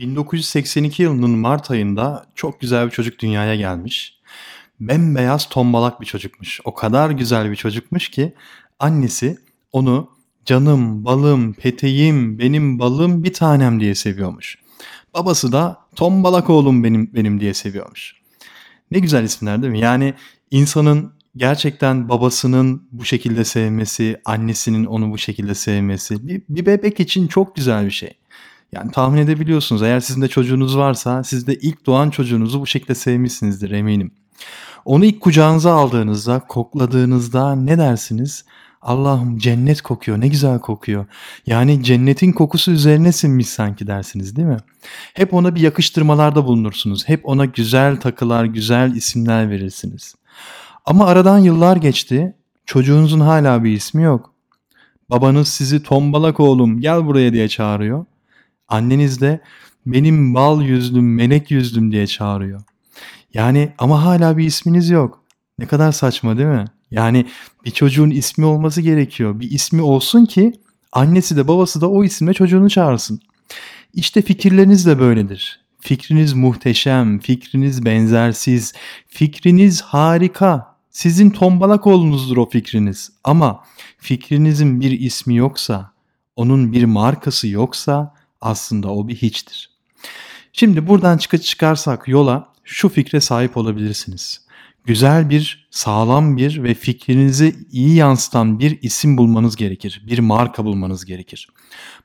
1982 yılının Mart ayında çok güzel bir çocuk dünyaya gelmiş. Bembeyaz tombalak bir çocukmuş. O kadar güzel bir çocukmuş ki annesi onu canım, balım, peteğim, benim balım bir tanem diye seviyormuş. Babası da tombalak oğlum benim benim diye seviyormuş. Ne güzel isimler değil mi? Yani insanın gerçekten babasının bu şekilde sevmesi, annesinin onu bu şekilde sevmesi bir, bir bebek için çok güzel bir şey. Yani tahmin edebiliyorsunuz eğer sizin de çocuğunuz varsa siz de ilk doğan çocuğunuzu bu şekilde sevmişsinizdir eminim. Onu ilk kucağınıza aldığınızda, kokladığınızda ne dersiniz? Allah'ım cennet kokuyor, ne güzel kokuyor. Yani cennetin kokusu üzerine sinmiş sanki dersiniz değil mi? Hep ona bir yakıştırmalarda bulunursunuz. Hep ona güzel takılar, güzel isimler verirsiniz. Ama aradan yıllar geçti, çocuğunuzun hala bir ismi yok. Babanız sizi tombalak oğlum gel buraya diye çağırıyor. Anneniz de benim bal yüzlüm, melek yüzlüm diye çağırıyor. Yani ama hala bir isminiz yok. Ne kadar saçma değil mi? Yani bir çocuğun ismi olması gerekiyor. Bir ismi olsun ki annesi de babası da o isimle çocuğunu çağırsın. İşte fikirleriniz de böyledir. Fikriniz muhteşem, fikriniz benzersiz, fikriniz harika. Sizin tombalak oğlunuzdur o fikriniz. Ama fikrinizin bir ismi yoksa, onun bir markası yoksa aslında o bir hiçtir. Şimdi buradan çıkıp çıkarsak yola şu fikre sahip olabilirsiniz. Güzel bir, sağlam bir ve fikrinizi iyi yansıtan bir isim bulmanız gerekir. Bir marka bulmanız gerekir.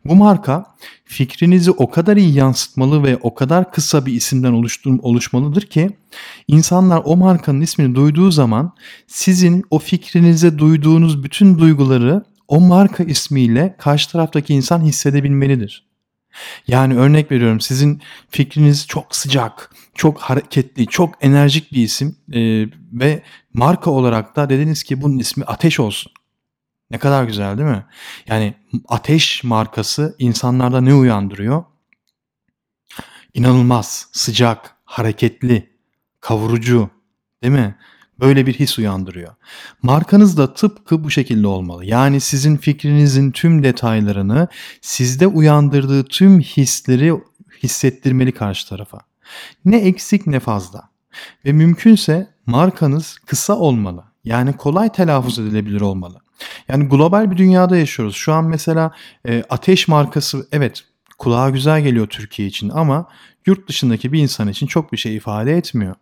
Bu marka fikrinizi o kadar iyi yansıtmalı ve o kadar kısa bir isimden oluşmalıdır ki insanlar o markanın ismini duyduğu zaman sizin o fikrinize duyduğunuz bütün duyguları o marka ismiyle karşı taraftaki insan hissedebilmelidir. Yani örnek veriyorum sizin fikriniz çok sıcak, çok hareketli, çok enerjik bir isim e, ve marka olarak da dediniz ki bunun ismi Ateş olsun. Ne kadar güzel değil mi? Yani Ateş markası insanlarda ne uyandırıyor? İnanılmaz, sıcak, hareketli, kavurucu değil mi? Böyle bir his uyandırıyor. Markanız da tıpkı bu şekilde olmalı. Yani sizin fikrinizin tüm detaylarını sizde uyandırdığı tüm hisleri hissettirmeli karşı tarafa. Ne eksik ne fazla. Ve mümkünse markanız kısa olmalı. Yani kolay telaffuz edilebilir olmalı. Yani global bir dünyada yaşıyoruz. Şu an mesela e, ateş markası evet kulağa güzel geliyor Türkiye için ama yurt dışındaki bir insan için çok bir şey ifade etmiyor.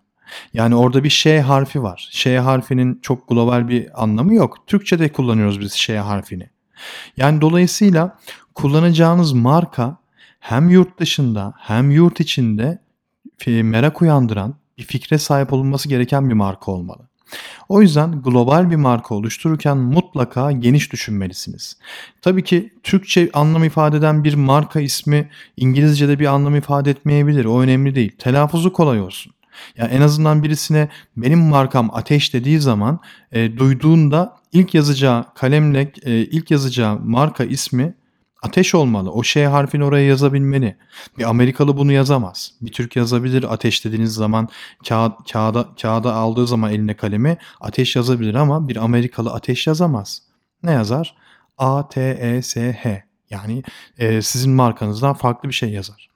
Yani orada bir şey harfi var. Şey harfinin çok global bir anlamı yok. Türkçe'de kullanıyoruz biz şey harfini. Yani dolayısıyla kullanacağınız marka hem yurt dışında hem yurt içinde merak uyandıran bir fikre sahip olunması gereken bir marka olmalı. O yüzden global bir marka oluştururken mutlaka geniş düşünmelisiniz. Tabii ki Türkçe anlam ifade eden bir marka ismi İngilizce'de bir anlam ifade etmeyebilir. O önemli değil. Telaffuzu kolay olsun. Ya en azından birisine benim markam ateş dediği zaman e, duyduğunda ilk yazacağı kalemle e, ilk yazacağı marka ismi ateş olmalı. O şey harfini oraya yazabilmeli. Bir Amerikalı bunu yazamaz. Bir Türk yazabilir ateş dediğiniz zaman kağıt, kağıda, kağıda aldığı zaman eline kalemi ateş yazabilir ama bir Amerikalı ateş yazamaz. Ne yazar? A, T, E, S, H. Yani e, sizin markanızdan farklı bir şey yazar.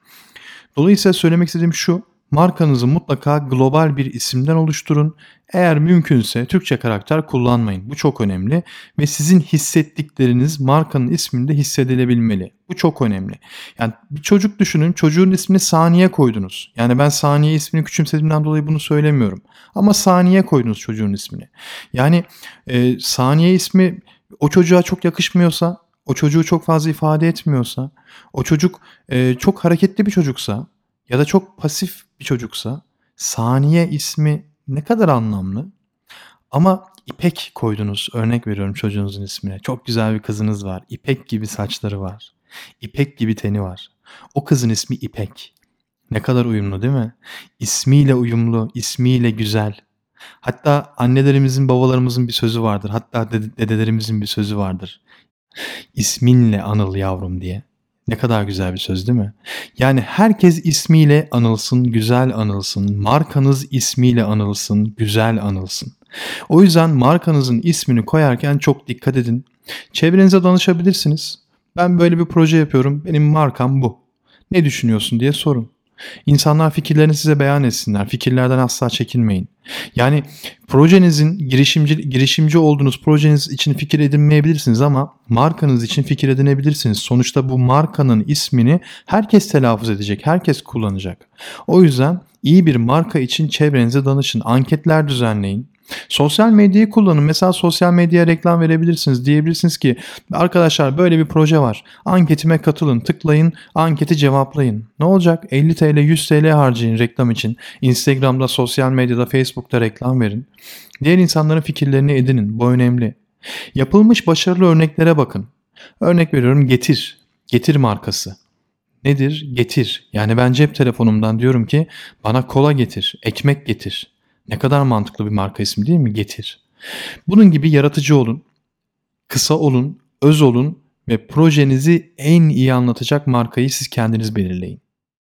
Dolayısıyla söylemek istediğim şu Markanızı mutlaka global bir isimden oluşturun. Eğer mümkünse Türkçe karakter kullanmayın. Bu çok önemli ve sizin hissettikleriniz markanın isminde hissedilebilmeli. Bu çok önemli. Yani bir çocuk düşünün çocuğun ismini Saniye koydunuz. Yani ben Saniye ismini küçümsediğimden dolayı bunu söylemiyorum. Ama Saniye koydunuz çocuğun ismini. Yani e, Saniye ismi o çocuğa çok yakışmıyorsa, o çocuğu çok fazla ifade etmiyorsa, o çocuk e, çok hareketli bir çocuksa, ya da çok pasif bir çocuksa Saniye ismi ne kadar anlamlı. Ama İpek koydunuz. Örnek veriyorum çocuğunuzun ismine. Çok güzel bir kızınız var. İpek gibi saçları var. İpek gibi teni var. O kızın ismi İpek. Ne kadar uyumlu değil mi? İsmiyle uyumlu, ismiyle güzel. Hatta annelerimizin, babalarımızın bir sözü vardır. Hatta dedelerimizin bir sözü vardır. İsminle anıl yavrum diye. Ne kadar güzel bir söz değil mi? Yani herkes ismiyle anılsın, güzel anılsın. Markanız ismiyle anılsın, güzel anılsın. O yüzden markanızın ismini koyarken çok dikkat edin. Çevrenize danışabilirsiniz. Ben böyle bir proje yapıyorum. Benim markam bu. Ne düşünüyorsun diye sorun. İnsanlar fikirlerini size beyan etsinler. Fikirlerden asla çekinmeyin. Yani projenizin girişimci girişimci olduğunuz projeniz için fikir edinmeyebilirsiniz ama markanız için fikir edinebilirsiniz. Sonuçta bu markanın ismini herkes telaffuz edecek, herkes kullanacak. O yüzden iyi bir marka için çevrenize danışın, anketler düzenleyin. Sosyal medyayı kullanın. Mesela sosyal medyaya reklam verebilirsiniz. Diyebilirsiniz ki arkadaşlar böyle bir proje var. Anketime katılın. Tıklayın. Anketi cevaplayın. Ne olacak? 50 TL 100 TL harcayın reklam için. Instagram'da, sosyal medyada, Facebook'ta reklam verin. Diğer insanların fikirlerini edinin. Bu önemli. Yapılmış başarılı örneklere bakın. Örnek veriyorum Getir. Getir markası. Nedir? Getir. Yani ben cep telefonumdan diyorum ki bana kola getir, ekmek getir. Ne kadar mantıklı bir marka ismi değil mi? Getir. Bunun gibi yaratıcı olun, kısa olun, öz olun ve projenizi en iyi anlatacak markayı siz kendiniz belirleyin.